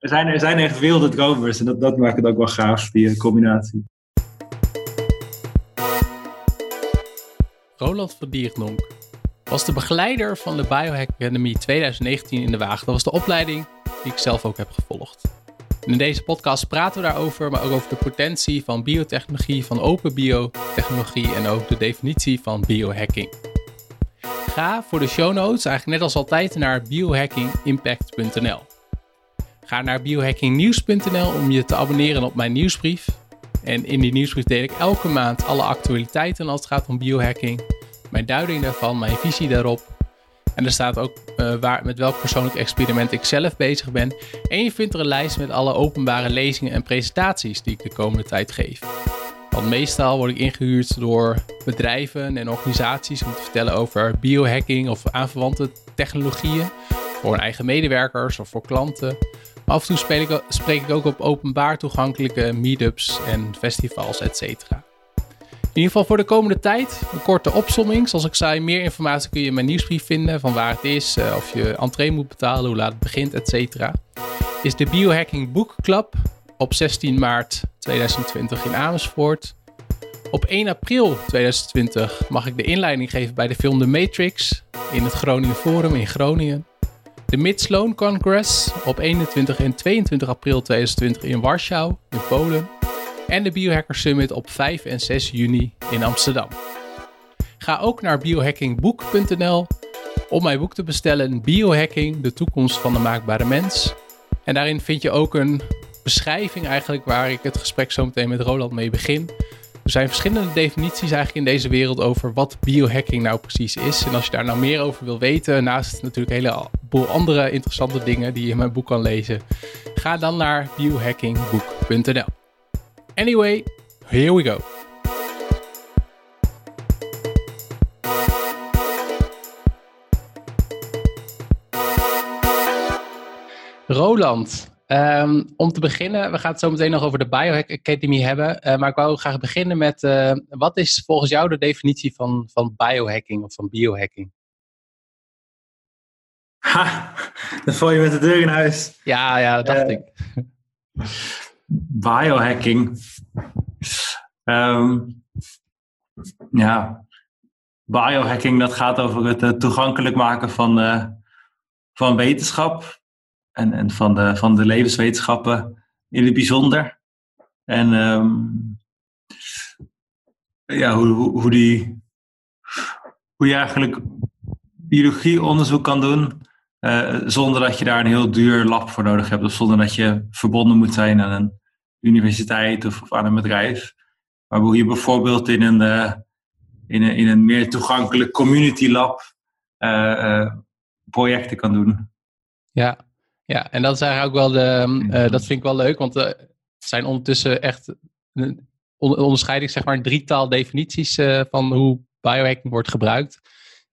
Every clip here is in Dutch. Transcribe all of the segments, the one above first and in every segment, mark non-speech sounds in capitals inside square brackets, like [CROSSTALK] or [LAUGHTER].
er, zijn, er zijn echt wilde dromers en dat, dat maakt het ook wel gaaf, die combinatie. Roland van Dierendonk was de begeleider van de Biohack Academy 2019 in de Waag. Dat was de opleiding die ik zelf ook heb gevolgd. in deze podcast praten we daarover, maar ook over de potentie van biotechnologie, van open biotechnologie en ook de definitie van biohacking. Ga voor de show notes eigenlijk net als altijd naar biohackingimpact.nl. Ga naar biohackingnieuws.nl om je te abonneren op mijn nieuwsbrief. En in die nieuwsbrief deel ik elke maand alle actualiteiten als het gaat om biohacking. Mijn duiding daarvan, mijn visie daarop. En er staat ook uh, waar, met welk persoonlijk experiment ik zelf bezig ben. En je vindt er een lijst met alle openbare lezingen en presentaties die ik de komende tijd geef. Want meestal word ik ingehuurd door bedrijven en organisaties om te vertellen over biohacking of aanverwante technologieën. Voor hun eigen medewerkers of voor klanten. Af en toe spreek ik ook op openbaar toegankelijke meetups en festivals, etc. In ieder geval voor de komende tijd een korte opsomming. Zoals ik zei, meer informatie kun je in mijn nieuwsbrief vinden van waar het is, eh, of je entree moet betalen, hoe laat het begint, etc. Is de Biohacking Book Club op 16 maart 2020 in Amersfoort. Op 1 april 2020 mag ik de inleiding geven bij de film The Matrix in het Groningen Forum in Groningen. De Mid-Sloan Congress op 21 en 22 april 2020 in Warschau in Polen. En de Biohacker Summit op 5 en 6 juni in Amsterdam. Ga ook naar biohackingboek.nl om mijn boek te bestellen Biohacking, de toekomst van de maakbare mens. En daarin vind je ook een beschrijving eigenlijk waar ik het gesprek zo meteen met Roland mee begin. Er zijn verschillende definities eigenlijk in deze wereld over wat biohacking nou precies is. En als je daar nou meer over wil weten, naast natuurlijk een heleboel andere interessante dingen die je in mijn boek kan lezen, ga dan naar biohackingboek.nl. Anyway, here we go. Roland, Ehm, om te beginnen, we gaan het zo meteen nog over de Biohack Academy hebben. Uh, maar ik wou graag beginnen met, uh, wat is volgens jou de definitie van, van biohacking of van biohacking? Ha, dan val je met de deur in huis. Ja, ja, dat dacht uh, ik. Biohacking. Um, ja, biohacking dat gaat over het toegankelijk maken van, van wetenschap en, en van, de, van de levenswetenschappen in het bijzonder. En um, ja, hoe, hoe, die, hoe je eigenlijk biologieonderzoek kan doen uh, zonder dat je daar een heel duur lab voor nodig hebt. Of zonder dat je verbonden moet zijn aan een universiteit of, aan een bedrijf. Maar hoe je bijvoorbeeld in een, uh, in een, in een meer toegankelijk community lab uh, projecten kan doen. Ja, ja, en dat is eigenlijk ook wel de, uh, dat vind ik wel leuk, want er zijn ondertussen echt een onderscheiding, zeg maar, drietal definities uh, van hoe biohacking wordt gebruikt.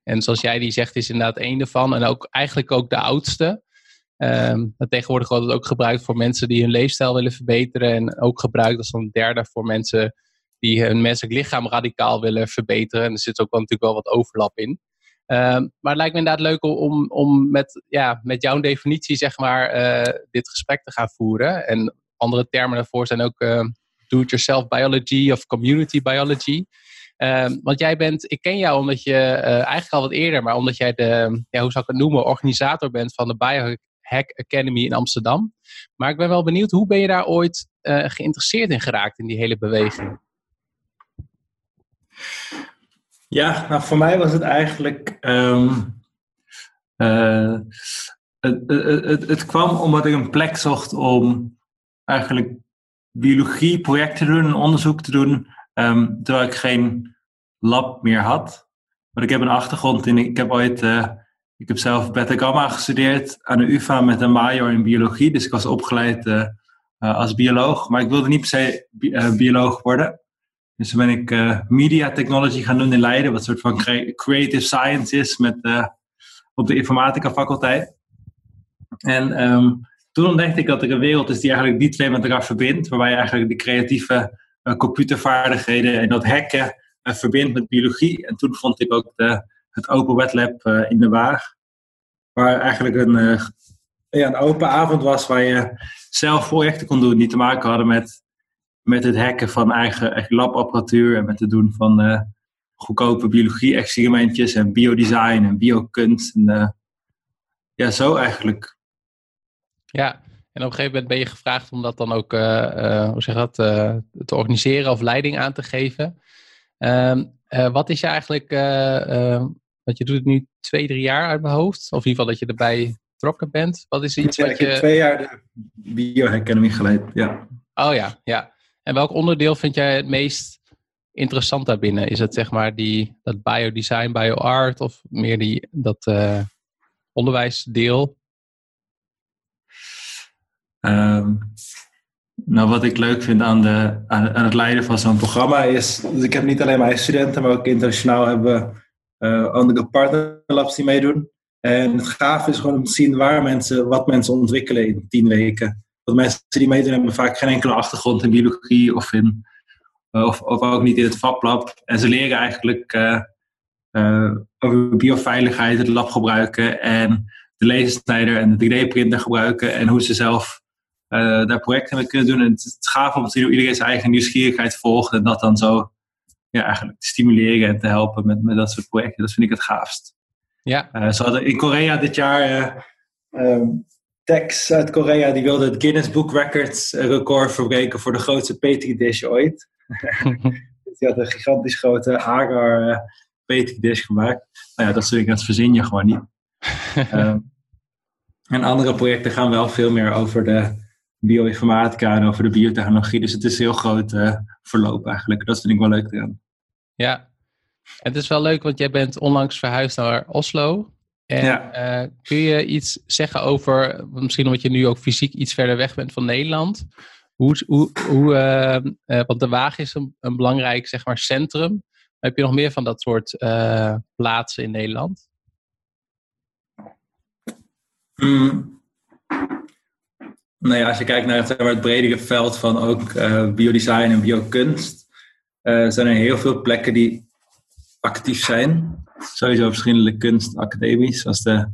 En zoals jij die zegt, is inderdaad één ervan en ook eigenlijk ook de oudste. Um, tegenwoordig wordt het ook gebruikt voor mensen die hun leefstijl willen verbeteren en ook gebruikt als een derde voor mensen die hun menselijk lichaam radicaal willen verbeteren. En er zit ook wel natuurlijk wel wat overlap in. Ehm, maar het lijkt me inderdaad leuk om, om met, ja, met jouw definitie zeg maar, uh, dit gesprek te gaan voeren. En andere termen daarvoor zijn ook uh, do-it-yourself biology of community biology. Um, want jij bent, ik ken jou omdat je uh, eigenlijk al wat eerder, maar omdat jij de, ja, hoe zou ik het noemen, organisator bent van de Biohack Academy in Amsterdam. Maar ik ben wel benieuwd, hoe ben je daar ooit geïnteresseerd in geraakt in die hele beweging? Ja, nou voor mij was het eigenlijk. Um, uh, het, het, het, kwam omdat ik een plek zocht om eigenlijk biologie projecten te doen, onderzoek te doen, um, terwijl ik geen lab meer had. Want ik heb een achtergrond in, ik heb ooit, uh, ik heb zelf beta gamma gestudeerd aan de UvA met een major in biologie, dus ik was opgeleid uh, als bioloog, maar ik wilde niet per se bi bioloog worden. Dus toen ben ik uh, media technology gaan doen in Leiden, wat een soort van creative science is met, uh, op de informatica faculteit. En um, toen ontdekte ik dat er een wereld is die eigenlijk die twee met elkaar verbindt, waarbij je eigenlijk de creatieve uh, computervaardigheden en dat hacken verbindt met biologie. En toen vond ik ook de, het Open Wet Lab in de Waag, waar eigenlijk een ja, een open avond was waar je zelf projecten kon doen die te maken hadden met, met het hacken van eigen, labapparatuur en met het doen van uh, goedkope biologie-experimentjes en biodesign en biokunst. En, uh, ja, zo eigenlijk. Ja, en op een gegeven moment ben je gevraagd om dat dan ook, uh, hoe zeg dat, te organiseren of leiding aan te geven. Ehm, wat is je eigenlijk, want je doet het nu twee, drie jaar uit mijn hoofd, of in ieder geval dat je erbij betrokken bent? Wat is iets ja, wat ik je... heb twee jaar de bioacademy geleid, ja. Oh ja, ja. En welk onderdeel vind jij het meest interessant daarbinnen? Is het zeg maar die, dat biodesign, bioart of meer die, dat uh, onderwijsdeel? Um, nou, wat ik leuk vind aan, de, aan, het leiden van zo'n programma is... Dus ik heb niet alleen mijn studenten, maar ook internationaal hebben uh, andere partnerlabs die meedoen. En het gaaf is gewoon om te zien waar mensen, wat mensen ontwikkelen in tien weken. Want mensen die meedoen hebben vaak geen enkele achtergrond in biologie of, in, of, of ook niet in het vaklab. En ze leren eigenlijk uh, uh, over bioveiligheid, het lab gebruiken en de lasersnijder en de 3D-printer gebruiken en hoe ze zelf uh, daar projecten mee kunnen doen. En het is gaaf om te zien hoe iedereen zijn eigen nieuwsgierigheid volgt en dat dan zo ja, eigenlijk te stimuleren en te helpen met, met dat soort projecten. Dat vind ik het gaafst. Ja. Uh, ze hadden in Korea dit jaar um, Tex uit Korea die wilde het Guinness Book Records record verbreken voor de grootste petri dish ooit. [LAUGHS] die had een gigantisch grote agar uh, petri dish gemaakt. Nou ja, dat soort dingen, dat verzin je gewoon niet. um, [LAUGHS] en andere projecten gaan wel veel meer over de bioinformatica en over de biotechnologie. Dus het is heel groot verloop eigenlijk. Dat vind ik wel leuk eraan. Ja, het is wel leuk, want jij bent onlangs verhuisd naar Oslo. En ja. uh, kun je iets zeggen over, misschien omdat je nu ook fysiek iets verder weg bent van Nederland. Hoe, hoe, hoe uh, uh, want De Waag is een, een, belangrijk zeg maar, centrum. Heb je nog meer van dat soort plaatsen in Nederland? Mm. Nou ja, als je kijkt naar het, het bredere veld van ook biodesign en biokunst, zijn er heel veel plekken die actief zijn. Sowieso verschillende kunstacademies, zoals de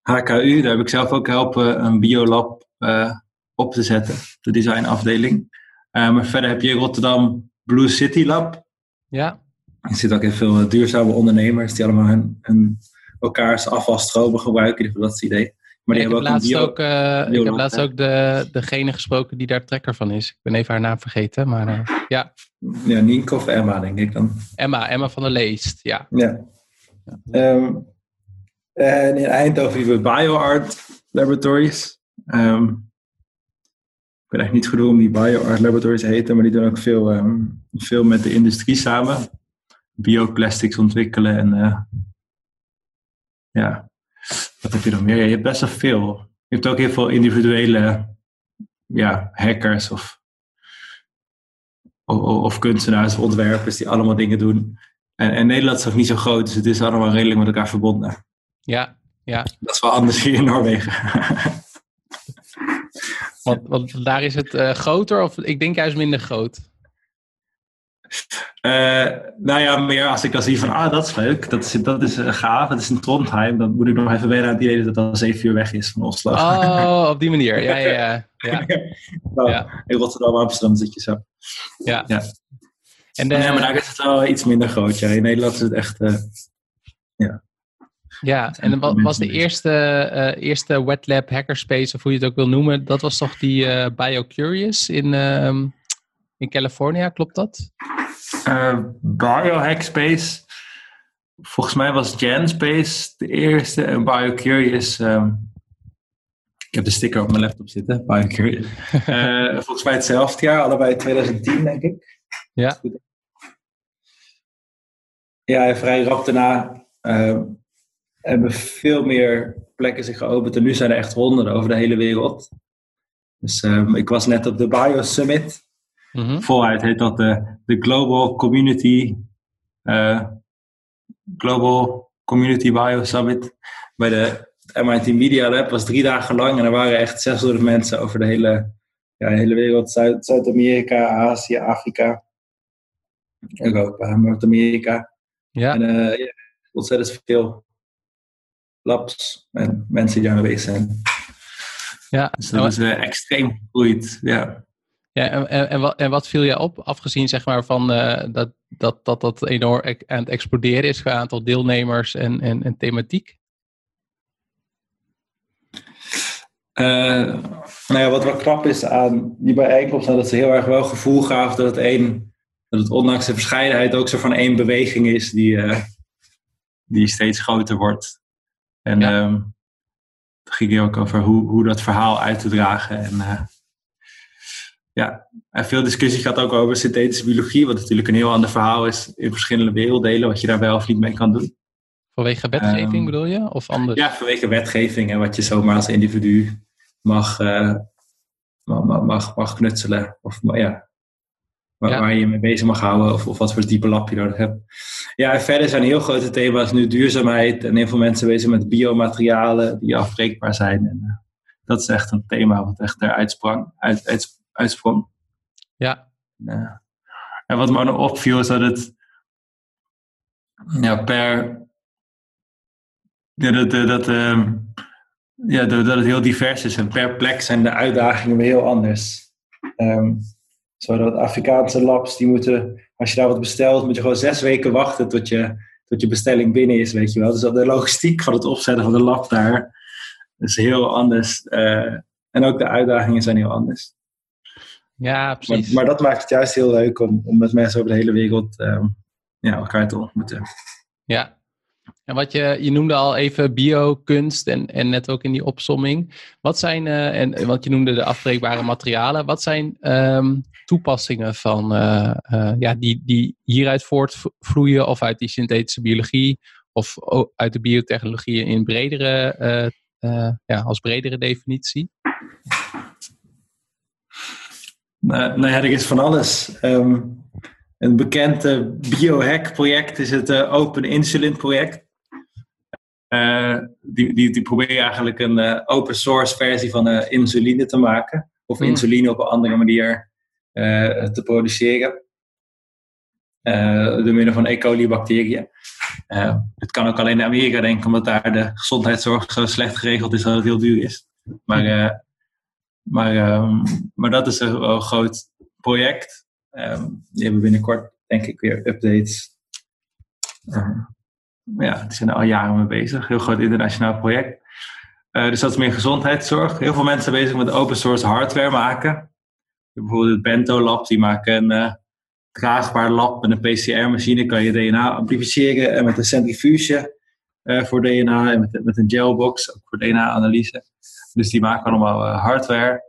HKU. Daar heb ik zelf ook helpen een biolab uh, op te zetten, de designafdeling. Uh, maar verder heb je Rotterdam Blue City Lab. Ja. Er zitten ook heel veel duurzame ondernemers die allemaal hun, hun elkaars afvalstromen gebruiken. Dat is het idee. Maar die ik, hebben heb ook bio, ook, uh, ik heb laatst ook de, degene gesproken die daar trekker van is. Ik ben even haar naam vergeten, maar uh, ja. Ja, Nienke of Emma, denk ik dan. Emma, Emma van der Leest, ja. Ja. Um, en in Eindhoven hebben we BioArt Laboratories. Um, ik weet eigenlijk niet goed hoe om die BioArt Laboratories heten, maar die doen ook veel, um, veel met de industrie samen. Bioplastics ontwikkelen en uh, ja, wat heb je nog meer? Je hebt best wel veel. Je hebt ook heel veel individuele ja, hackers of, of, of kunstenaars of ontwerpers die allemaal dingen doen. En, en Nederland is ook niet zo groot, dus het is allemaal redelijk met elkaar verbonden. Ja, ja. Dat is wel anders hier in Noorwegen. [LAUGHS] want, want daar is het uh, groter of ik denk juist minder groot? Uh, nou ja, meer als ik dan zie van, ah, dat is leuk, dat is, dat is uh, gaaf, dat is in Trondheim, dan moet ik nog even wennen aan het idee dat het al zeven uur weg is van Oslo. Oh, op die manier, ja, ja, ja. [LAUGHS] ja. nou, ja. In Rotterdam, Amsterdam zit je zo. Ja. ja. En de, ja, maar daar is het wel iets minder groot, ja. In Nederland is het echt, uh, ja. Ja, en wat was de eerste, uh, eerste wet lab hackerspace, of hoe je het ook wil noemen, dat was toch die uh, BioCurious in, uh, in California, klopt dat? Uh, Biohackspace. Volgens mij was Janspace de eerste en BioCurious. Um, ik heb de sticker op mijn laptop zitten, BioCurious. uh, [LAUGHS] volgens mij hetzelfde jaar, allebei 2010 denk ik. Ja. Ja, vrij rap daarna uh, hebben veel meer plekken zich geopend. En nu zijn er echt honderden over de hele wereld. Dus um, ik was net op de Bio Summit. Mm -hmm. Voluit heet dat de, de Global Community uh, Global Community Bio Summit bij de MIT Media Lab. was drie dagen lang en er waren echt 600 mensen over de hele, ja, de hele wereld. Zuid, Zuid-Amerika, Azië, Afrika, Europa, Noord-Amerika. Ja. En uh, ja, ontzettend veel labs en mensen die aanwezig zijn. Ja. Dus dat is uh, extreem gegroeid. Ja. Ja, en, en, en, wat, en wat viel je op, afgezien zeg maar van uh, dat, dat, dat dat enorm aan het exploderen is qua aantal deelnemers en, en, en thematiek? Uh, nou ja, wat wel knap is aan die bijeenkomst, dat ze heel erg wel gevoel gaven dat het één, dat het ondanks de verscheidenheid ook zo van één beweging is die, uh, die steeds groter wordt. En ja. um, het ging ook over hoe, hoe dat verhaal uit te dragen. En uh, ja, en veel discussie gaat ook over synthetische biologie, wat natuurlijk een heel ander verhaal is in verschillende werelddelen, wat je daar wel of niet mee kan doen. Vanwege wetgeving um, bedoel je? Of anders? Ja, vanwege wetgeving en wat je zomaar als individu mag, uh, mag, mag, mag knutselen. Of ja, waar, ja. waar je mee bezig mag houden of, of wat voor diepe lab je nodig hebt. Ja, en verder zijn heel grote thema's nu duurzaamheid en heel veel mensen bezig met biomaterialen die afbreekbaar zijn. En, uh, dat is echt een thema wat echt eruit sprang, uit, uit, uitsprong. Ja. Uh, en wat me ook opviel is dat het ja, per ja, dat, dat, dat, uh, ja, dat het heel divers is en per plek zijn de uitdagingen weer heel anders. Um, zodat Afrikaanse labs, die moeten, als je daar wat bestelt, moet je gewoon zes weken wachten tot je, tot je bestelling binnen is, weet je wel. Dus dat de logistiek van het opzetten van de lab daar is heel anders. Uh, en ook de uitdagingen zijn heel anders. Ja, precies. Maar, maar, dat maakt het juist heel leuk om, om met mensen over de hele wereld um, ja, elkaar te ontmoeten. Ja, en wat je, je noemde al even biokunst en, en net ook in die opsomming. Wat zijn, uh, en, want je noemde de afbreekbare materialen. Wat zijn um, toepassingen van, uh, uh, ja, die, die hieruit voortvloeien of uit die synthetische biologie of uit de biotechnologie in bredere, ja, als bredere definitie? Nou, nou ja, er is van alles. Um, een bekend biohack project is het Open Insulin project. Uh, die, die, die proberen eigenlijk een uh, open source versie van uh, insuline te maken. Of mm. insuline op een andere manier te produceren. door middel van E. coli bacteriën. het kan ook alleen in Amerika denken, omdat daar de gezondheidszorg zo slecht geregeld is dat het heel duur is. Maar, maar, um, maar dat is een, een groot project. Um, die hebben binnenkort denk ik weer updates ja, die zijn er al jaren mee bezig. Heel groot internationaal project. Uh, dus dat is meer gezondheidszorg. Heel veel mensen bezig met open source hardware maken. Bijvoorbeeld het Bento Lab, die maken een uh, draagbaar lab met een PCR-machine. Kan je DNA amplificeren en met een centrifuge uh, voor DNA en met, met een gelbox ook voor DNA-analyse. Dus die maken allemaal hardware.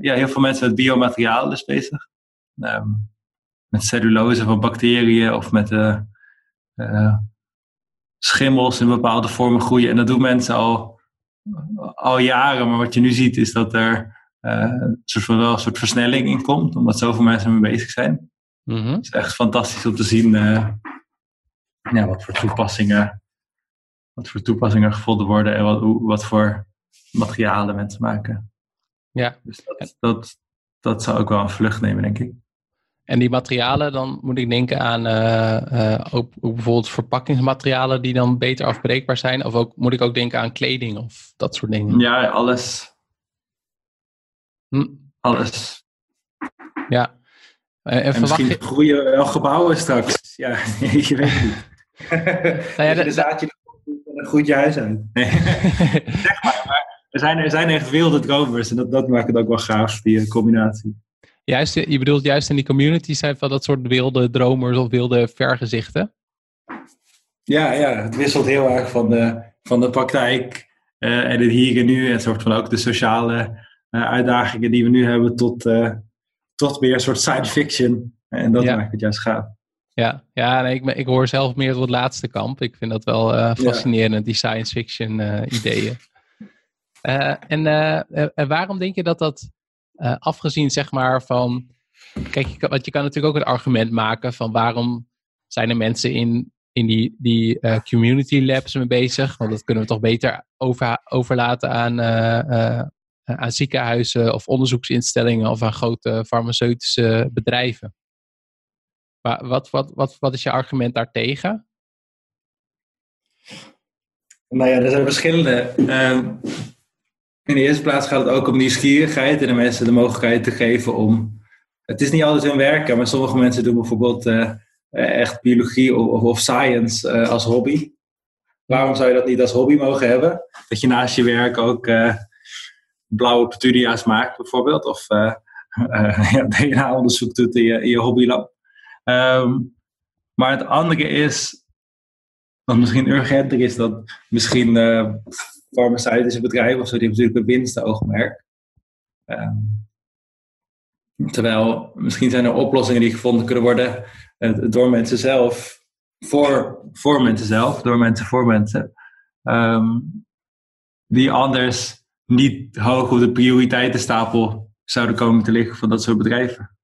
ja, heel veel mensen met biomaterialen dus bezig. Um, met cellulose van bacteriën of met schimmels in bepaalde vormen groeien. En dat doen mensen al, al jaren. Maar wat je nu ziet is dat er uh, een soort van wel een soort versnelling in komt. Omdat zoveel mensen mee bezig zijn. Mm-hmm. Het is echt fantastisch om te zien uh, ja, wat voor toepassingen wat voor toepassingen gevonden worden en wat, wat voor materialen mensen maken. Ja. Dus dat, dat, dat zou ook wel een vlucht nemen, denk ik. En die materialen, dan moet ik denken aan uh, uh, ook, ook, bijvoorbeeld verpakkingsmaterialen die dan beter afbreekbaar zijn. Of ook, moet ik ook denken aan kleding of dat soort dingen? Ja, alles. Hm. Alles. Ja. Uh, en, en misschien je... groeien wel gebouwen straks. Ja, [LAUGHS] je weet niet. [LAUGHS] nou ja, de zaadje een goed huis uit. [LAUGHS] zeg maar, maar er zijn, er zijn echt wilde dromers en dat, dat maakt het ook wel gaaf, die combinatie. Juist, je bedoelt juist in die community zijn van dat soort wilde dromers of wilde vergezichten? Ja, ja, het wisselt heel erg van de, van de praktijk uh, en het hier en nu. En soort van ook de sociale uh, uitdagingen die we nu hebben tot, uh, tot meer een soort science fiction. En dat ja. maakt het juist gaaf. Ja, ja nee, ik, ik hoor zelf meer tot het laatste kamp. Ik vind dat wel fascinerend, ja. die science fiction ideeën. [LAUGHS] en, en waarom denk je dat dat uh, afgezien zeg maar van, kijk, je kan, want je kan natuurlijk ook het argument maken van waarom zijn er mensen in, in die, die uh, community labs mee bezig? Want dat kunnen we toch beter over, overlaten aan, uh, aan ziekenhuizen of onderzoeksinstellingen of aan grote farmaceutische bedrijven. Maar wat, wat, wat, wat is je argument daartegen? Nou ja, er zijn verschillende. Ehm, in de eerste plaats gaat het ook om nieuwsgierigheid en de mensen de mogelijkheid te geven om. Het is niet altijd hun werken, maar sommige mensen doen bijvoorbeeld uh, echt biologie of, of science uh, als hobby. Waarom zou je dat niet als hobby mogen hebben? Dat je naast je werk ook blauwe petunia's maakt, bijvoorbeeld, of [LAUGHS] DNA-onderzoek doet in je, in je hobbylab. Um, maar het andere is, wat misschien urgenter is, dat misschien farmaceutische bedrijven of zo, die hebben natuurlijk een winstoogmerk. Um, terwijl misschien zijn er oplossingen die gevonden kunnen worden uh, door mensen zelf, voor, voor mensen zelf, door mensen voor mensen, um, die anders niet hoog op de prioriteitenstapel zouden komen te liggen van dat soort bedrijven.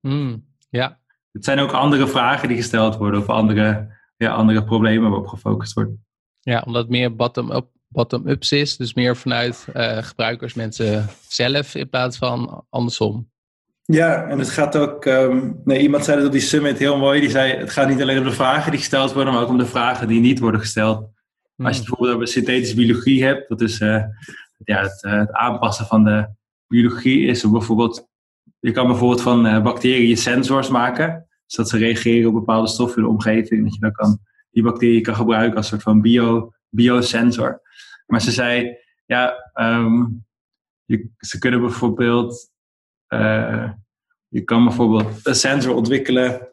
Mm, ja. Het zijn ook andere vragen die gesteld worden of andere, ja, andere problemen waarop gefocust wordt. Ja, omdat meer bottom-up bottom-ups is. Dus meer vanuit uh, gebruikers, mensen zelf in plaats van andersom. Ja, en het gaat ook. Um, nee, iemand zei het op die summit heel mooi. Die zei: Het gaat niet alleen om de vragen die gesteld worden, maar ook om de vragen die niet worden gesteld. Als je het hmm. bijvoorbeeld over synthetische biologie hebt, dat is uh, ja, het, uh, het, aanpassen van de biologie, is bijvoorbeeld. Je kan bijvoorbeeld van bacteriën sensors maken, zodat ze reageren op bepaalde stoffen in de omgeving. Dat je dan kan, die bacteriën kan gebruiken als soort van bio, biosensor. Maar ze zei, ja, um, je, ze kunnen bijvoorbeeld, uh, je kan bijvoorbeeld een sensor ontwikkelen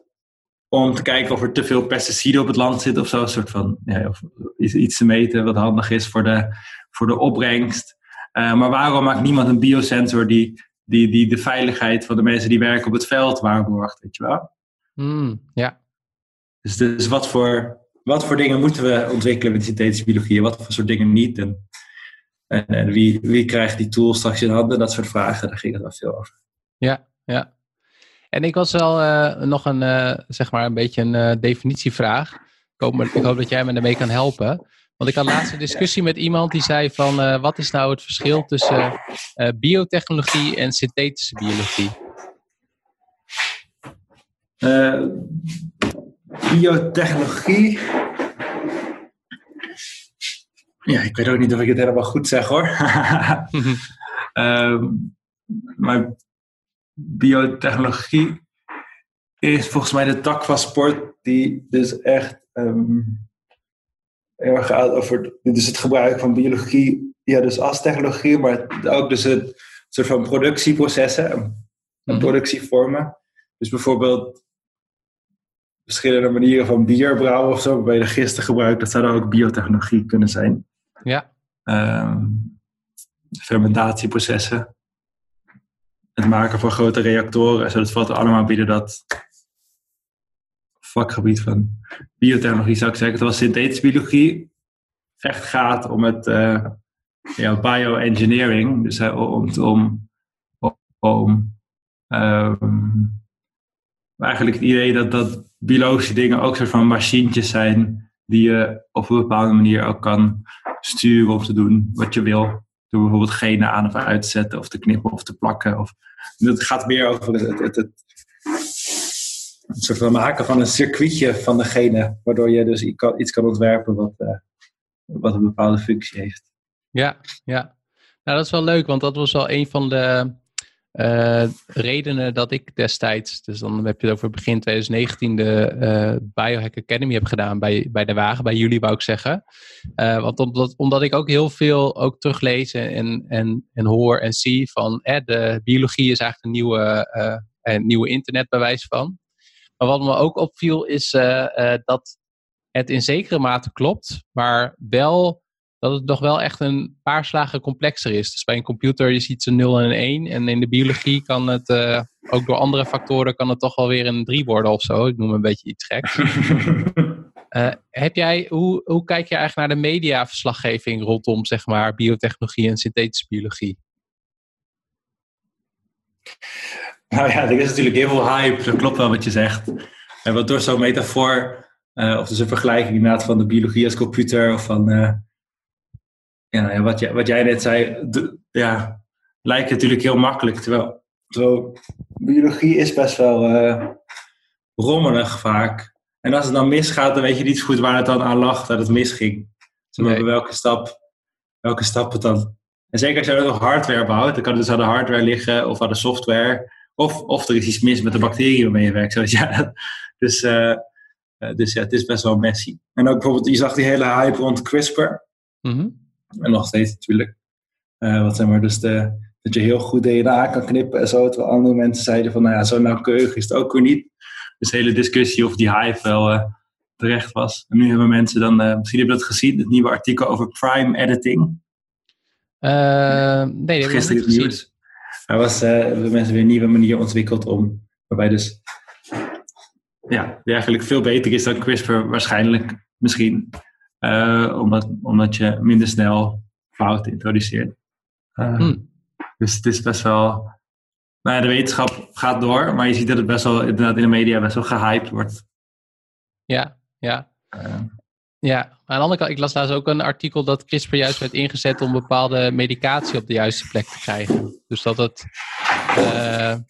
om te kijken of er te veel pesticiden op het land zitten of zo. Een soort van, ja, of iets te meten wat handig is voor de, voor de opbrengst. Uh, maar waarom maakt niemand een biosensor die, die, die de veiligheid van de mensen die werken op het veld waarborgt, weet je wel? Mm, ja. Dus, dus wat voor wat voor dingen moeten we ontwikkelen met synthetische biologie en wat voor soort dingen niet? En, en, wie, wie krijgt die tools straks in handen? Dat soort vragen, daar ging het wel veel over. Ja, ja. En ik was wel uh, nog een, uh, zeg maar een beetje een uh, definitievraag. Ik hoop, ik hoop, dat jij me daarmee kan helpen. Want ik had laatst een discussie met iemand die zei van wat is nou het verschil tussen biotechnologie en synthetische biologie? Biotechnologie. Ja, ik weet ook niet of ik het helemaal goed zeg hoor. um, [LAUGHS] maar biotechnologie is volgens mij de tak van sport die dus echt um, heel erg gaat over dus het gebruik van biologie, ja, dus als technologie, maar ook dus het soort van productieprocessen en mhm. productievormen. Dus bijvoorbeeld verschillende manieren van bier brouwen of zo, waarbij je gisten gebruikt, dat zou dan ook biotechnologie kunnen zijn. Ja. Um, fermentatieprocessen. Het maken van grote reactoren. Zo, dat valt allemaal binnen dat vakgebied van biotechnologie, zou ik zeggen. Terwijl synthetische biologie echt gaat om het uh, ja, bioengineering. Dus uh, om, om, om um, eigenlijk het idee dat, dat biologische dingen ook soort van machientjes zijn die je op een bepaalde manier ook kan sturen om te doen wat je wil. Door bijvoorbeeld genen aan of uit te zetten of te knippen of te plakken. Of, het gaat meer over het, het, het, het soort van maken van een circuitje van de genen, waardoor je dus iets kan ontwerpen wat, uh, wat een bepaalde functie heeft. Ja, ja. Nou, dat is wel leuk, want dat was wel een van de uh, redenen dat ik destijds, dus dan heb je het over begin 2019, de uh, Biohack Academy heb gedaan bij, bij de wagen, bij jullie wou ik zeggen. Uh, want omdat, omdat ik ook heel veel ook teruglees en, en, en hoor en zie van de biologie is eigenlijk een nieuwe, een nieuwe internetbewijs van. Maar wat me ook opviel is dat het in zekere mate klopt, maar wel dat het nog wel echt een paar slagen complexer is. Dus bij een computer je ziet ze 0 en een 1. En in de biologie kan het, uh, ook door andere factoren, kan het toch wel weer een 3 worden of zo. Ik noem een beetje iets geks. uh, [LAUGHS] heb jij, hoe, hoe kijk je eigenlijk naar de mediaverslaggeving rondom zeg maar, biotechnologie en synthetische biologie? Nou ja, er is natuurlijk heel veel hype. Dat klopt wel wat je zegt. En wat door zo'n metafoor, uh, of dus een vergelijking inderdaad van de biologie als computer of van ja, wat, jij, wat jij net zei, ja, lijkt natuurlijk heel makkelijk. Terwijl, terwijl biologie is best wel uh, rommelig vaak. En als het dan misgaat, dan weet je niet zo goed waar het dan aan lag dat het misging. Zeg welke, stap, welke stap het dan En zeker als je ook nog hardware bouwt, dan kan het dus aan de hardware liggen of aan de software. Of, of er is iets mis met de bacteriën waarmee je werkt. Dus ja, dus, uh, dus ja, het is best wel messy. En ook bijvoorbeeld, je zag die hele hype rond CRISPR. Mm En nog steeds natuurlijk. Uh, wat zeg maar, dus de, dat je heel goed DNA kan knippen en zo. Terwijl andere mensen zeiden van, nou ja, zo nauwkeurig is het ook weer niet. Dus de hele discussie of die hype wel uh, terecht was. En nu hebben mensen dan, uh, misschien hebben dat gezien, het nieuwe artikel over prime editing. Uh, nee, dat Gisteren het nieuws. Er was, hebben mensen weer een nieuwe manier ontwikkeld om, waarbij dus, ja, die eigenlijk veel beter is dan CRISPR waarschijnlijk, misschien. Omdat, omdat je minder snel fouten introduceert. Hmm. Dus het is best wel. Nou ja, de wetenschap gaat door, maar je ziet dat het best wel inderdaad in de media best wel gehyped wordt. Ja, ja. Uh, ja, aan de andere kant, ik las laatst ook een artikel dat CRISPR juist werd ingezet om bepaalde medicatie op de juiste plek te krijgen. Dus dat het,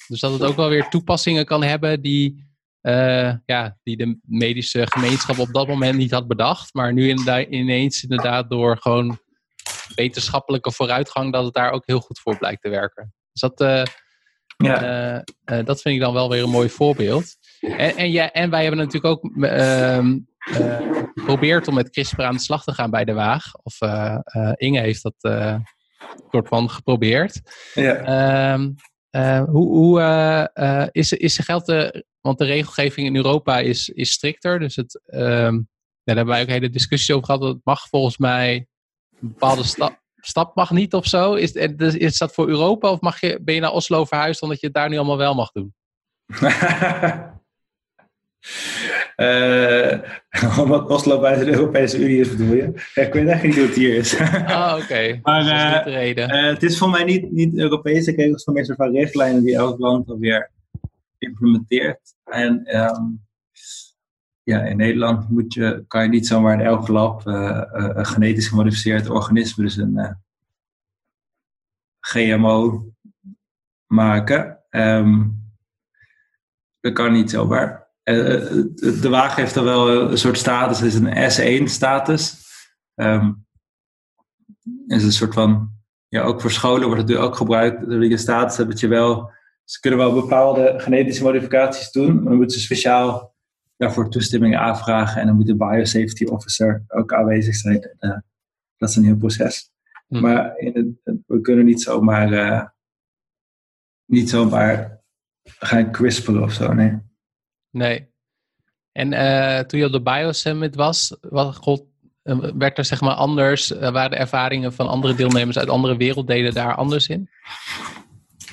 dus dat het ook wel weer toepassingen kan hebben die, uh, ja, die de medische gemeenschap op dat moment niet had bedacht. Maar nu inderdaad, ineens inderdaad door gewoon wetenschappelijke vooruitgang, dat het daar ook heel goed voor blijkt te werken. Dus dat, uh, ja. uh, uh, dat vind ik dan wel weer een mooi voorbeeld. En, en, ja, en wij hebben natuurlijk ook ehm, geprobeerd om met CRISPR aan de slag te gaan bij de Waag. Of Inge heeft dat kort van geprobeerd. Ja. Um, hoe hoe is, is er geld, de, want de regelgeving in Europa is, is strikter. Dus het, um, daar hebben wij ook hele discussies over gehad. Dat mag volgens mij een bepaalde stap, stap mag niet of zo? Is, is dat voor Europa of mag je, ben je naar Oslo verhuisd omdat je het daar nu allemaal wel mag doen? [LAUGHS] [LAUGHS] uh, omdat Oslo buiten de Europese Unie is, bedoel je? ik weet echt niet hoe het hier is. ah, oké. [LAUGHS] Okay. Maar dus niet de reden. Uh, het is voor mij niet, niet Europese regels, van meer van richtlijnen die elk land alweer implementeert. En um, ja, in Nederland moet je, kan je niet zomaar in elk lab een genetisch gemodificeerd organisme, dus een GMO, maken. Um, dat kan niet zomaar. De wagen heeft dan wel een soort status, het is een S1-status. Um, is een soort van, ja, ook voor scholen wordt het nu ook gebruikt. Dat je een status hebt dat je wel, ze kunnen wel bepaalde genetische modificaties doen, maar dan moeten ze speciaal daarvoor toestemming aanvragen en dan moet de biosafety officer ook aanwezig zijn. Uh, dat is een heel proces. Hm. Maar in het, we kunnen niet zomaar, uh, niet zomaar gaan crisperen of zo, nee. Nee. En uh, toen je op de Biosummit was, wat, God, werd er zeg maar anders, waren de ervaringen van andere deelnemers uit andere werelddelen daar anders in?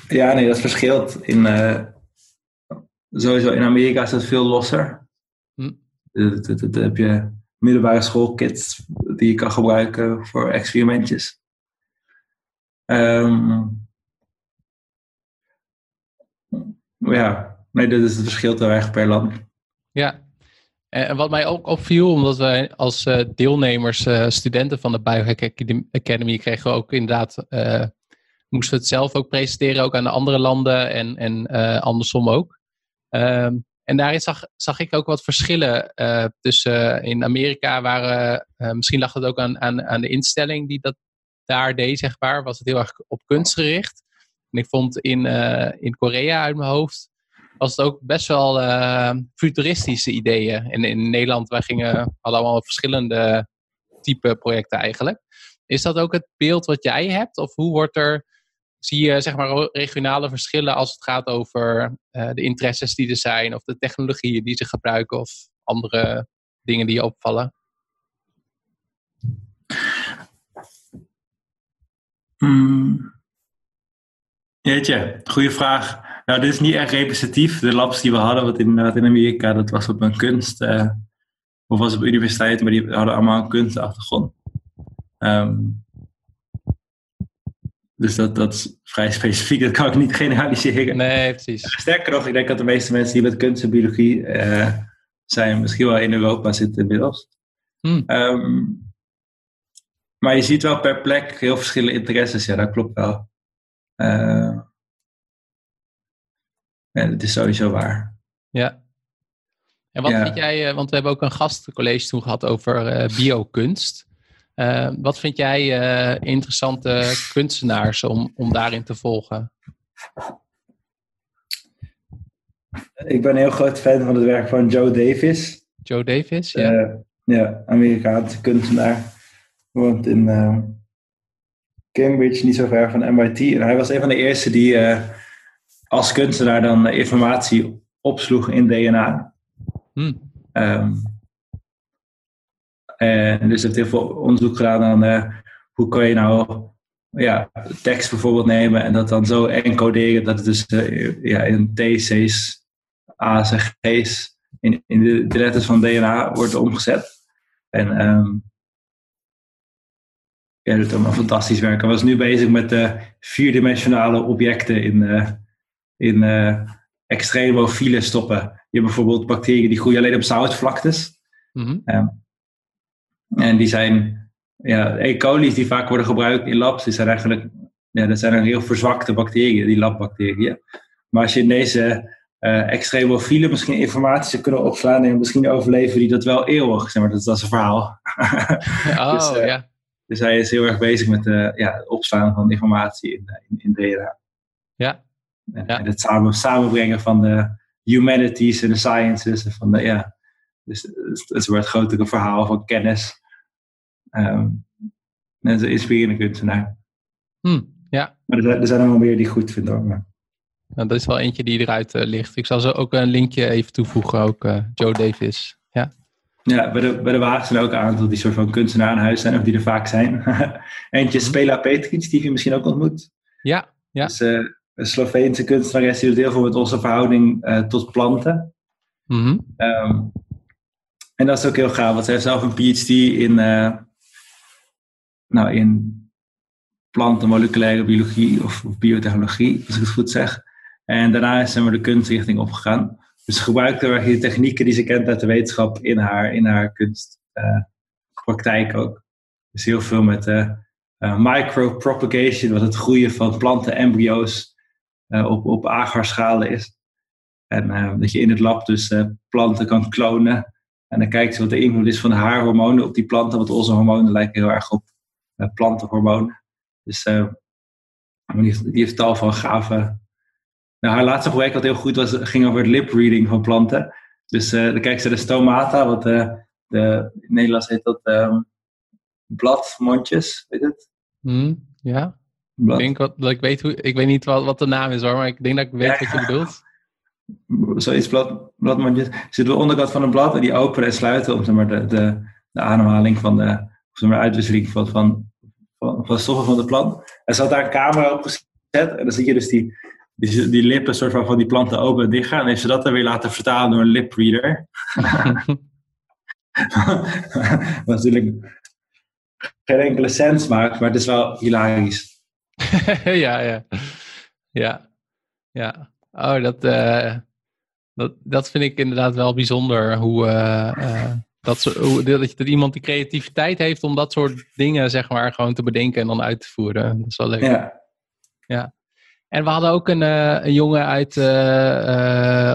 Ja, nee, dat verschilt. In, sowieso in Amerika is dat veel losser. Hm. Dat, dat, dat, heb je middelbare schoolkits die je kan gebruiken voor experimentjes. Um, ja, nee, dat is het verschil te erg per land. Ja, en wat mij ook opviel, omdat wij als uh, deelnemers, uh, studenten van de Biohack Academy, kregen we ook inderdaad, moesten we het zelf ook presenteren, ook aan de andere landen en, en andersom ook. Um, en daarin zag, zag ik ook wat verschillen uh, tussen in Amerika waren, misschien lag het ook aan, aan, aan de instelling die dat daar deed, zeg maar, was het heel erg op kunst gericht. En ik vond in, in Korea uit mijn hoofd, was het ook best wel futuristische ideeën. In Nederland, wij gingen, allemaal verschillende type projecten eigenlijk. Is dat ook het beeld wat jij hebt? Of hoe wordt er zie je zeg maar regionale verschillen als het gaat over uh, de interesses die er zijn of de technologieën die ze gebruiken of andere dingen die je opvallen? Hmm. Jeetje, goede vraag. Nou, dit is niet echt representatief. De labs die we hadden, wat in, wat in Amerika, dat was op een kunst, uh, of was op universiteit, maar die hadden allemaal een kunstachtergrond. Um, dus dat, dat is vrij specifiek, dat kan ik niet generaliseren. Nee, precies. Sterker nog, ik denk dat de meeste mensen die met kunst en biologie uh, zijn, misschien wel in Europa zitten inmiddels. Hmm. Um, maar je ziet wel per plek heel verschillende interesses, ja, dat klopt wel. Uh, ja, dat is sowieso waar. Ja. En wat Ja. vind jij, eh, want we hebben ook een gastcollege toen gehad over eh, biokunst. wat vind jij interessante kunstenaars om, om daarin te volgen? Ik ben een heel groot fan van het werk van Joe Davis. Joe Davis, ja. ja, Amerikaanse kunstenaar. Woont in Cambridge, niet zo ver van MIT. En hij was een van de eerste die als kunstenaar dan informatie opsloeg in DNA. Hmm. Um, en dus heeft heel veel onderzoek gedaan aan uh, hoe kan je nou ja, tekst bijvoorbeeld nemen en dat dan zo encoderen dat het dus uh, ja, in TC's, A's en G's in, in de, de, letters van DNA wordt omgezet. En um, ja, dat doet allemaal fantastisch werk. Hij was nu bezig met de vierdimensionale objecten in, uh, in extremofiele stoppen. Je hebt bijvoorbeeld bacteriën die groeien alleen op zoutvlaktes. Mm en die zijn, ja, E. coli's die vaak worden gebruikt in labs, die zijn eigenlijk, ja, dat zijn een heel verzwakte bacteriën, die labbacteriën. Maar als je in deze uh, extremofiele misschien informatie zou kunnen opslaan en misschien overleven die dat wel eeuwig, zeg maar, dat, dat is een verhaal. [LAUGHS] Oh, dus, uh, ja. Dus hij is heel erg bezig met uh, ja, het opslaan van informatie in, in, in DNA. Ja, en het samen, samenbrengen van de humanities en de sciences. En van de, ja, dus het wordt een grotere verhaal van kennis. Um, en een inspirerende kunstenaar. Hmm, ja. Maar er, er zijn er wel meer die goed vinden hoor. Maar. Nou, dat is wel eentje die eruit uh, ligt. Ik zal ze ook een linkje even toevoegen, ook uh, Joe Davis. Ja, bij, de, bij de wagen zijn ook een aantal die soort van kunstenaar in huis zijn, of die er vaak zijn. [LAUGHS] Eentje is mhm. Spela Petric, die je misschien ook ontmoet. Ja, ja. Dus, uh, een Sloveense kunstenares die doet heel veel met onze verhouding uh, tot planten. Mm -hmm. um, en dat is ook heel gaaf, want zij heeft zelf een PhD in, uh, nou, in planten, moleculaire biologie of, of, biotechnologie, als ik het goed zeg. En daarna is ze maar de kunstrichting opgegaan. Dus gebruikt de technieken die ze kent uit de wetenschap in haar, in haar kunstpraktijk ook. Dus heel veel met uh, micropropagation, wat het groeien van planten, embryo's uh, op, op agarschalen is. En uh, dat je in het lab dus uh, planten kan klonen. En dan kijkt ze wat de invloed is van de haarhormonen op die planten. Want onze hormonen lijken heel erg op plantenhormonen. Dus die heeft, die, heeft, tal van gave... Nou, haar laatste project wat heel goed was, ging over het lip reading van planten. Dus dan kijkt ze de stomata, wat de, in Nederlands heet dat um, bladmondjes, weet het? Mm, ja. Ik, denk wat, ik, weet hoe, ik weet niet wat, wat de naam is hoor, maar ik denk dat ik weet wat je bedoelt. [LAUGHS] Zoiets blad, bladmondjes. Zit de onderkant van een blad en die openen en sluiten om zeg maar, de, de, de ademhaling van de zeg maar, uitwisseling van, van, van, van stoffen van de plant. En ze had daar een camera op gezet en dan zie je dus die, die, die lippen soort van, van die planten open en dicht gaan. En heeft ze dat dan weer laten vertalen door een lip reader. Wat [LAUGHS] natuurlijk geen enkele sens maakt, maar het is wel hilarisch. [LAUGHS] ja, ja. Ja. Ja. Oh, dat, uh, dat, dat vind ik inderdaad wel bijzonder. Hoe, uh, uh, dat, hoe, dat, dat iemand die creativiteit heeft om dat soort dingen, zeg maar, gewoon te bedenken en dan uit te voeren. Dat is wel leuk. Ja. ja. En we hadden ook een, een jongen uit,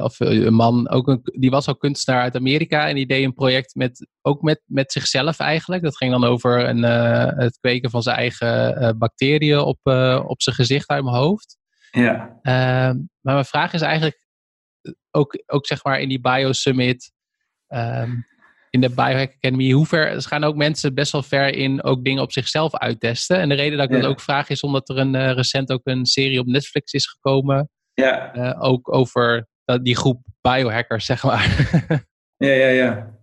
of een man, ook een, die was ook kunstenaar uit Amerika. En die deed een project met, ook met, met zichzelf eigenlijk. Dat ging dan over een, het kweken van zijn eigen bacteriën op, op zijn gezicht uit mijn hoofd. Ja. Ehm, maar mijn vraag is eigenlijk, ook, ook zeg maar in die Bio Summit, ehm, in de Biohack Academy, hoe ver, er gaan ook mensen best wel ver in ook dingen op zichzelf uittesten. En de reden dat ik dat ook vraag is omdat er een, uh, recent ook een serie op Netflix is gekomen. Ja. Uh, ook over die groep biohackers, zeg maar. [LAUGHS] ja, ja, ja.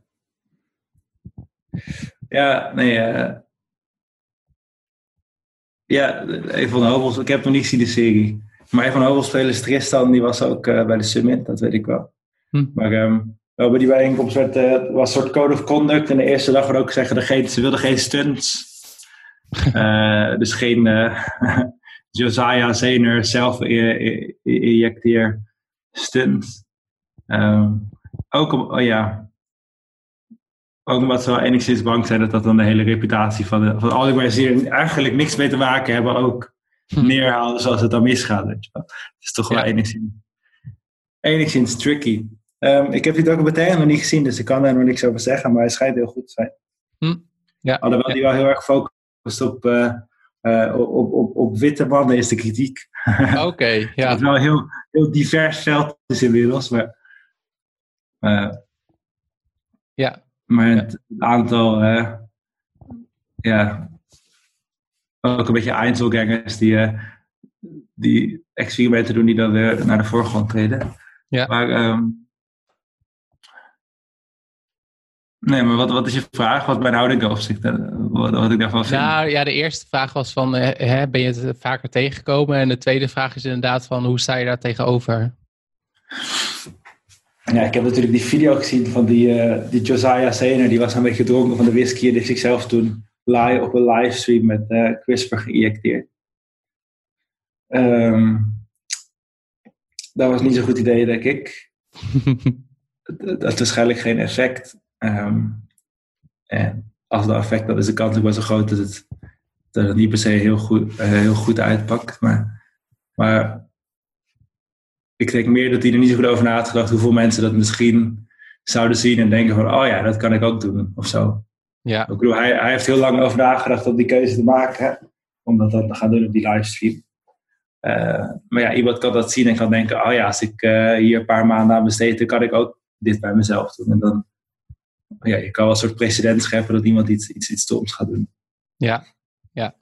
Ja, nee. Uh, ja, even van de Hobels. Ik heb nog niet gezien de serie. Maar van de hoofdrolspelers, Tristan, die was ook bij de summit, dat weet ik wel. Hm. Maar um, bij die bijeenkomst werd, uh, was een soort code of conduct. En de eerste dag werd ook zeggen, geen, ze wilden geen stunts. uh, [LAUGHS] dus geen [LAUGHS] Josiah Zener zelf injecteer stunt. Um, ook, oh ja, ook omdat ze wel enigszins bang zijn dat dat dan de hele reputatie van, de, van al die eigenlijk niks mee te maken hebben ook hm. neerhalen zoals het dan misgaat. Weet je wel. Het is toch wel enigszins, enigszins tricky. Um, ik heb die documentaire nog niet gezien, dus ik kan daar nog niks over zeggen, maar hij schijnt heel goed te zijn. Hm. Ja, Alhoewel die wel heel erg focust op, op, op, op, witte mannen is de kritiek. Oké, [LAUGHS] ja. Het is wel een heel, heel divers veld is inmiddels, maar... ja. Maar het, aantal... ja, ook een beetje Einzelgangers die, die experimenten doen die dan weer naar de voorgrond treden. Ja. Maar, ehm, nee, maar wat, wat is je vraag? Wat mijn houding opzicht? Wat, wat ik daarvan vind? Nou ja, de eerste vraag was van, eh, hè, ben je het vaker tegengekomen? En de tweede vraag is inderdaad van, hoe sta je daar tegenover? Ja, ik heb natuurlijk die video gezien van die, uh, die Josiah Sener. Die was een beetje gedronken van de whisky en die heeft zichzelf toen live op een livestream met uh, CRISPR geïnjecteerd. Um, dat was niet zo'n goed idee, denk ik. [LAUGHS] dat heeft waarschijnlijk geen effect. Um, en als dat effect, dan is de kans ook wel zo groot dat het, dat het niet per se heel goed, uh, heel goed uitpakt. Maar, maar ik denk meer dat hij er niet zo goed over na had gedacht hoeveel mensen dat misschien zouden zien en denken van, oh ja, dat kan ik ook doen, of zo. Ja. Ik bedoel, hij, hij heeft heel lang over nagedacht om die keuze te maken, om dat dan te gaan doen op die livestream. Uh, maar ja, iemand kan dat zien en kan denken, oh ja, als ik uh, hier een paar maanden aan besteed, dan kan ik ook dit bij mezelf doen. En dan, ja, je kan wel een soort precedent scheppen dat iemand iets, iets, iets stoms gaat doen. Ja, ja.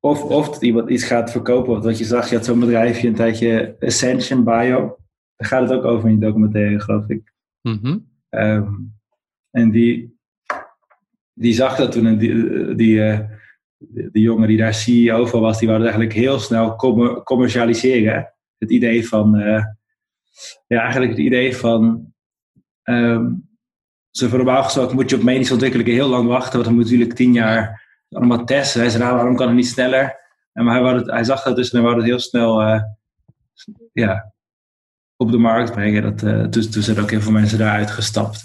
Of, of dat iemand iets gaat verkopen. Want wat je zag, je had zo'n bedrijfje een tijdje, Ascension Bio. Daar gaat het ook over in die documentaire, geloof ik. Mm -hmm. um, en die, die zag dat toen, en die, die uh, de, jongen die daar CEO van was, die wou het eigenlijk heel snel commer commercialiseren. Het idee van, uh, ja, eigenlijk het idee van, um, zo voor normaal gesproken moet je op medische ontwikkelingen heel lang wachten, want dan moet natuurlijk tien jaar allemaal testen. Hij zei, nou, waarom kan het niet sneller? En maar hij, wou het, hij zag dat dus en hij wou het heel snel, uh, ja, op de markt brengen. Dat, uh, toen, toen zijn ook heel veel mensen daaruit gestapt.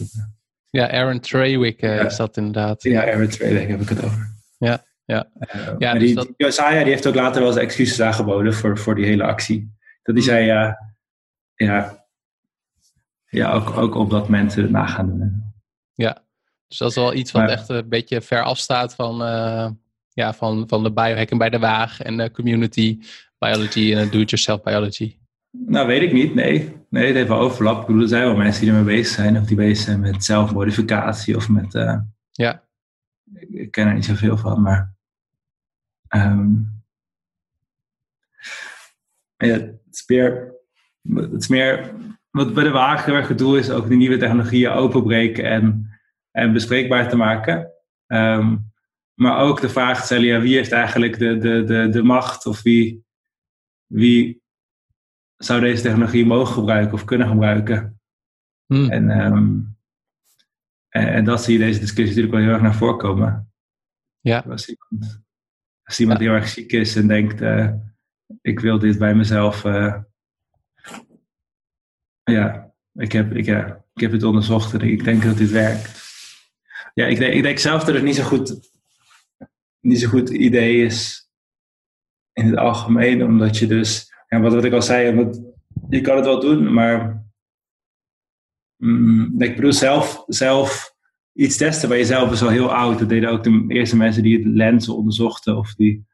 Ja, Aaron Treywick uh, ja. is dat inderdaad. Ja, Aaron Treywick heb ik het over. Ja. Ja, ja dus die, dat... Josiah die heeft ook later wel eens excuses aangeboden voor, voor die hele actie. Dat hij zei, ja, ja, ja ook, ook omdat mensen het na gaan doen. Ja, dus dat is wel iets wat maar, echt een beetje ver afstaat van, uh, ja, van, van de biohacking bij de Waag en de community biology en do-it-yourself biology. Nou, weet ik niet. Nee, nee het heeft wel overlap. Ik bedoel, er zijn wel mensen die ermee bezig zijn. Of die bezig zijn met zelfmodificatie of met... Uh, ja. Ik, ik ken er niet zoveel van, maar... Um, ja, het, is meer, het is meer wat bij de wagen heel erg het doel is, ook de nieuwe technologieën openbreken en, en bespreekbaar te maken. Um, maar ook de vraag stellen, ja, wie heeft eigenlijk de, de, de, de macht of wie, wie zou deze technologie mogen gebruiken of kunnen gebruiken? Hmm. En, um, en, en, dat zie je deze discussie natuurlijk wel heel erg naar voren komen. Ja. Als iemand, als iemand heel erg ziek is en denkt, uh, ik wil dit bij mezelf. Uh, ja, ik heb, ik, ja, ik heb het onderzocht en ik denk dat dit werkt. Ja, ik denk, ik denk zelf dat het niet zo goed, niet zo goed idee is in het algemeen, omdat je dus, ja, wat, wat ik al zei, omdat, je kan het wel doen, maar mm, ik bedoel zelf, zelf iets testen bij jezelf is al heel oud. Dat deden ook de eerste mensen die het lenzen onderzochten. Of die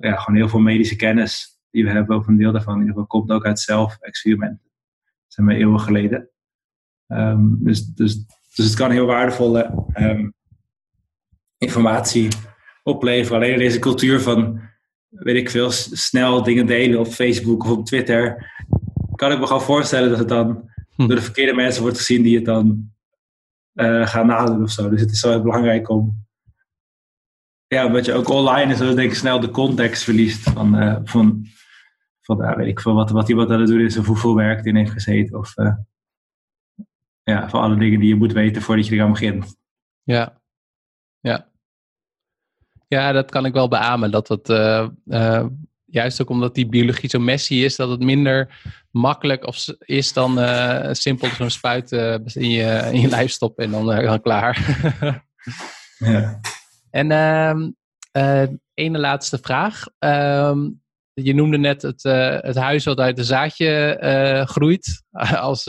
ja, gewoon heel veel medische kennis die we hebben, of een deel daarvan in ieder geval, komt ook uit zelf-experimenten. Zijn we eeuwen geleden. Um, dus, dus, dus het kan heel waardevolle um, informatie opleveren. Alleen deze cultuur van, weet ik veel, snel dingen delen op Facebook of op Twitter. Kan ik me gewoon voorstellen dat het dan hm. door de verkeerde mensen wordt gezien die het dan uh, gaan nadoen of zo. Dus het is wel heel belangrijk om. Ja, omdat je ook online is, dat denk ik snel de context verliest van, uh, van, van uh, weet ik veel, wat, wat iemand aan het doen is of hoeveel werk in heeft gezeten. Of ja, van alle dingen die je moet weten voordat je eraan begint. Ja, ja. Ja, dat kan ik wel beamen. Dat het, juist ook omdat die biologie zo messy is, dat het minder makkelijk of is dan simpel zo'n spuit in, je, in je lijf stoppen en dan, dan klaar. ja. [LAUGHS] En uh, ene laatste vraag. Um, je noemde net het, het huis wat uit een zaadje groeit. [LAUGHS] Als,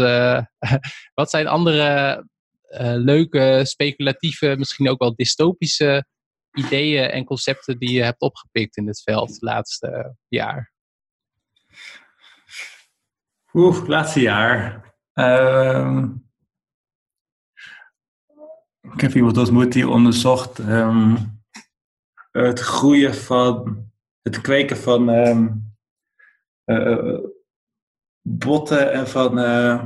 [LAUGHS] wat zijn andere leuke, speculatieve, misschien ook wel dystopische ideeën en concepten die je hebt opgepikt in dit veld het laatste jaar? Oeh, laatste jaar. Ehm, ik heb iemand ontmoet die onderzocht ehm, het groeien van, het kweken van um, uh, botten en van uh,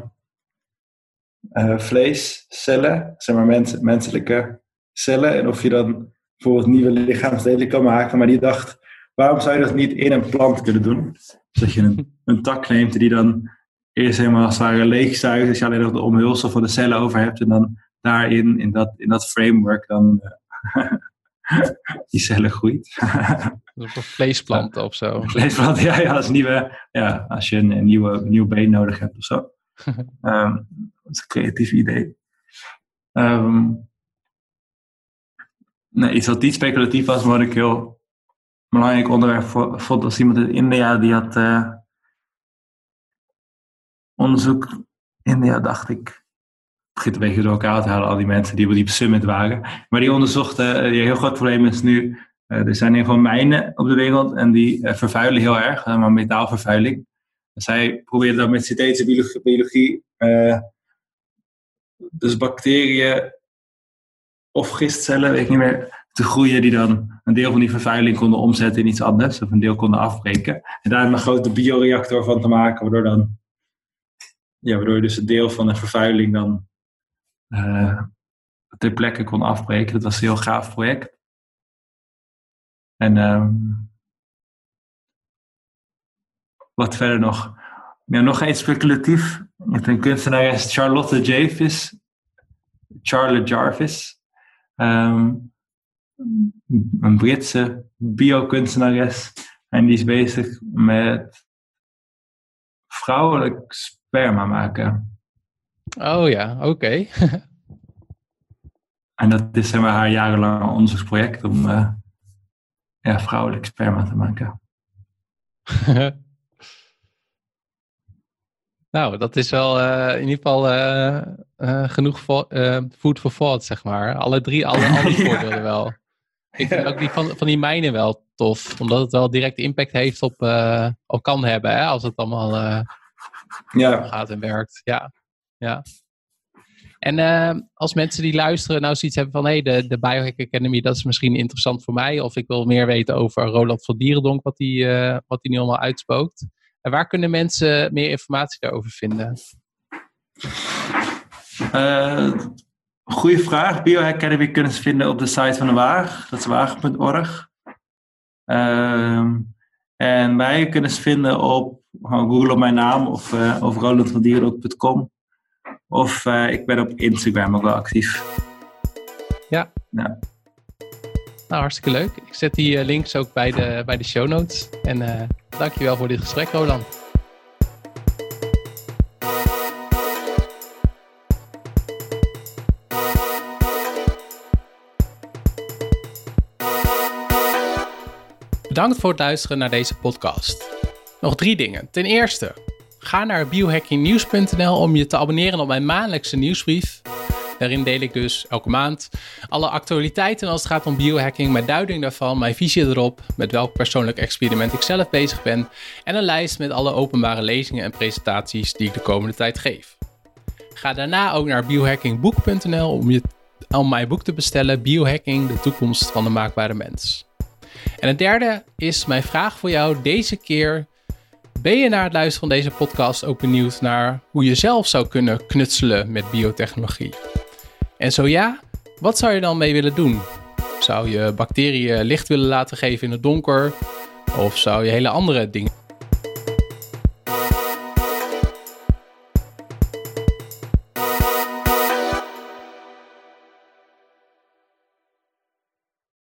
vleescellen, zeg maar mens, menselijke cellen. En of je dan bijvoorbeeld nieuwe lichaamsdelen kan maken. Maar die dacht, waarom zou je dat niet in een plant kunnen doen? Dus dat je een, een tak neemt die dan eerst helemaal als het ware leegzuigt. Dus je alleen nog de omhulsel van de cellen over hebt. En dan daarin, in dat, in dat framework, dan [LAUGHS] die cellen groeit. [LAUGHS] Of vleesplanten of zo. Vleesplanten, ja, ja, als, nieuwe, ja, als je een, een nieuwe, een nieuw been nodig hebt of zo. um, [LAUGHS] dat is een creatief idee. Um, nee, iets wat niet speculatief was, maar wat ik heel belangrijk onderwerp vond, was iemand in India die had uh, onderzoek. India, dacht ik, begint een beetje door elkaar te halen, al die mensen die op die summit waren. Maar die onderzochten, uh, een heel groot probleem is nu, uh, er zijn heel veel mijnen op de wereld en die uh, vervuilen heel erg, maar metaalvervuiling. Zij proberen dan met synthetische biologie, biologie dus bacteriën of gistcellen, weet ik niet meer, te groeien die dan een deel van die vervuiling konden omzetten in iets anders, of een deel konden afbreken. En daar een grote bioreactor van te maken, waardoor dan ja, waardoor je dus een deel van de vervuiling dan uh, ter plekke kon afbreken. Dat was een heel gaaf project. En um, wat verder nog? Ja, nog iets speculatief. Met een kunstenares Charlotte Jarvis. Charlotte Jarvis. Um, een Britse biokunstenares. En die is bezig met vrouwelijk sperma maken. Oh ja, oké. [LAUGHS] en dat is zeg maar, haar jarenlange onderzoeksproject om uh, ja, vrouwelijk sperma te maken. [LAUGHS] nou, dat is wel uh, in ieder geval uh, genoeg food for thought, zeg maar. Alle drie, alle, alle [LAUGHS] voorbeelden wel. Ik vind ook die van, van die mijnen wel tof, omdat het wel direct impact heeft op, op kan hebben, hè, als het allemaal ja. gaat en werkt. Ja ja. En uh, als mensen die luisteren nou zoiets hebben van... hé, hey, de, de Biohack Academy, dat is misschien interessant voor mij... of ik wil meer weten over Roland van Dierendonk... wat hij uh, wat nu allemaal uitspookt. En waar kunnen mensen meer informatie daarover vinden? Uh, goeie vraag. Biohack Academy kunnen ze vinden op de site van de Waag. Dat is waag.org. Ehm, en mij kunnen ze vinden op... Google op mijn naam of, uh, of rolandvandierendonk.com. Of uh, ik ben op Instagram ook wel actief. Ja. ja. Nou, hartstikke leuk. Ik zet die uh, links ook bij de, bij de show notes. En uh, dankjewel voor dit gesprek, Roland. Bedankt voor het luisteren naar deze podcast. Nog drie dingen. Ten eerste, Ga naar biohackingnieuws.nl om je te abonneren op mijn maandelijkse nieuwsbrief. Daarin deel ik dus elke maand alle actualiteiten als het gaat om biohacking, met duiding daarvan, mijn visie erop, met welk persoonlijk experiment ik zelf bezig ben en een lijst met alle openbare lezingen en presentaties die ik de komende tijd geef. Ga daarna ook naar biohackingboek.nl om, je, om mijn boek te bestellen, Biohacking, de toekomst van de maakbare mens. En het derde is mijn vraag voor jou deze keer ben je na het luisteren van deze podcast ook benieuwd naar hoe je zelf zou kunnen knutselen met biotechnologie? En zo ja, wat zou je dan mee willen doen? Zou je bacteriën licht willen laten geven in het donker? Of zou je hele andere dingen